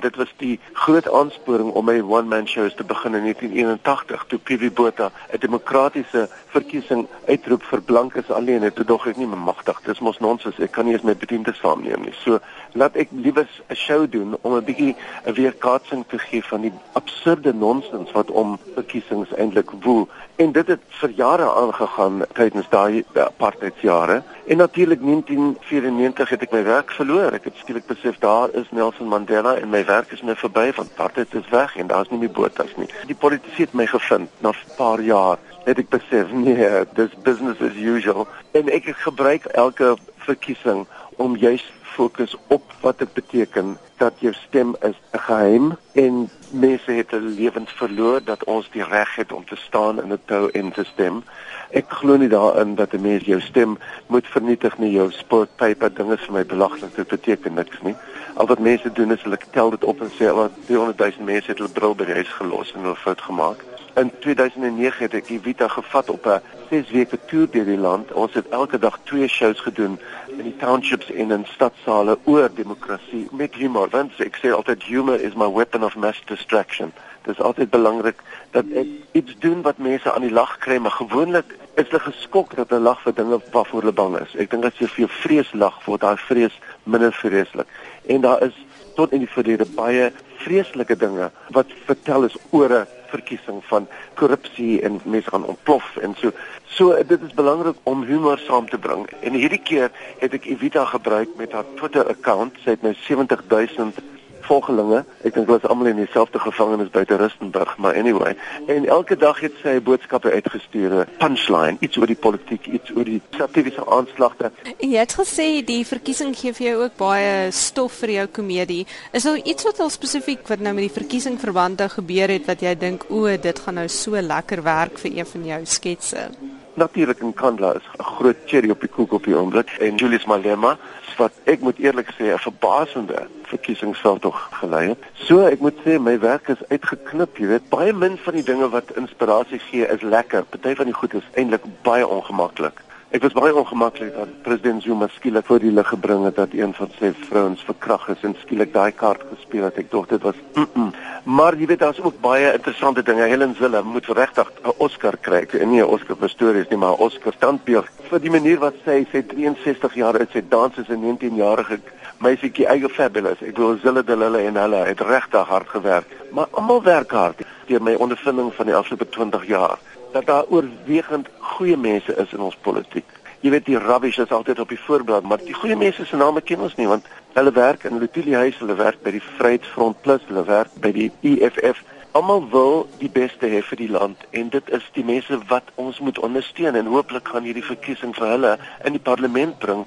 Dit was die groot aansporing om my one man shows te begin in 1981 toe PV Botha 'n demokratiese verkiesing uitroep vir blankes alleen en toe dog ek nie magtig. Dis mos nonsens. Ek kan nie eens my bediende saamneem nie. So laat ek liewes 'n show doen om 'n bietjie 'n weerkaatsing te gee van die absurde nonsens wat om verkiesings eintlik woel. En dit het vir jare aangegaan tydens daai apartheidsjare. En natuurlik 1994 het ek my werk verloor. Ek het skielik besef daar is Nelson Mandela en my werk is nou verby want apartheid is weg en daar's nie meer botas nie. Die politisie het my gevind na 'n paar jaar het ek besef nee, dis business as usual en ek gebruik elke verkiesing om juis fokus op wat dit beteken dat jou stem is 'n geheim en mense het hulle lewens verloor dat ons die reg het om te staan in 'n tou en te stem. Ek glo nie daarin dat 'n mens jou stem moet vernietig nie. Jou sportpaper dinge vir my belaglik dit beteken niks nie. Al wat mense doen is hulle tel dit op en sê wat 200 000 mense het hulle bril by die huis gelos en hulle fout gemaak. In 2009 het ek Evita gevat op 'n 6 weke toer deur die land. Ons het elke dag twee shows gedoen in die townships en in stadsaale oor demokrasie met humor. Want ek sê altyd humor is my weapon of mass distraction. Dit is altyd belangrik dat ek iets doen wat mense aan die lag kry, maar gewoonlik is hulle geskok dat hulle lag vir dinge waarvoor hulle bang is. Ek dink as jy vir jou vrees lag, word daai vrees minder vreeslik. En daar is tot in die verlede baie vreeslike dinge wat vertel is oor 'n verkiesing van korrupsie en mense gaan ontplof en so. So dit is belangrik om humor saam te bring. En hierdie keer het ek Evita gebruik met haar Twitter account. Sy het nou 70000 volgelinge. Ek dink hulle is almal in dieselfde gevangenis buite Rustenburg, maar anyway. En elke dag het sy boodskappe uitgestuur, punchline, iets oor die politiek, iets oor die satiriese aanslagte. En jy het gesê die verkiesing gee vir jou ook baie stof vir jou komedie. Is daar iets wat al spesifiek wat nou met die verkiesing verbande gebeur het wat jy dink o, dit gaan nou so lekker werk vir een van jou sketse? Natuurlik in Kandla is 'n groot cherry op die koek op die oomblik en Julius Malema wat ek moet eerlik sê 'n verbasende verkiesingsveld tog gelei het. So ek moet sê my werk is uitgeknip, jy weet, baie min van die dinge wat inspirasie gee is lekker. Party van die goed is eintlik baie ongemaklik. Ek was baie ongemaklik dat president Zuma skielik voor die lig gebring het dat een van sy vrouens verkragt is en skielik daai kaart gespeel het. Ek dink dit was mm -mm. Maar jy weet daar's ook baie interessante dinge. Helen Zille moet regtig 'n Oscar kry. Nie 'n Oscar vir stories nie, maar 'n Oscar standbeeld vir die manier wat sy sy 63 jaar oud sy dans as 'n 19-jarige meisietjie eie fabulous. Ek wil Zille de Lille en hulle het regtig hard gewerk. Maar almal werk hard deur my ondervinding van die afgelope 20 jaar dat daar oorwegend goeie mense is in ons politiek. Jy weet die rubbish is altyd op die voorblad, maar die goeie mense se name ken ons nie want hulle werk in Lutuli huis, hulle werk by die Vryheidsfront Plus, hulle werk by die EFF. Almal wil die beste hê vir die land en dit is die mense wat ons moet ondersteun en hooplik gaan hierdie verkiesing vir hulle in die parlement bring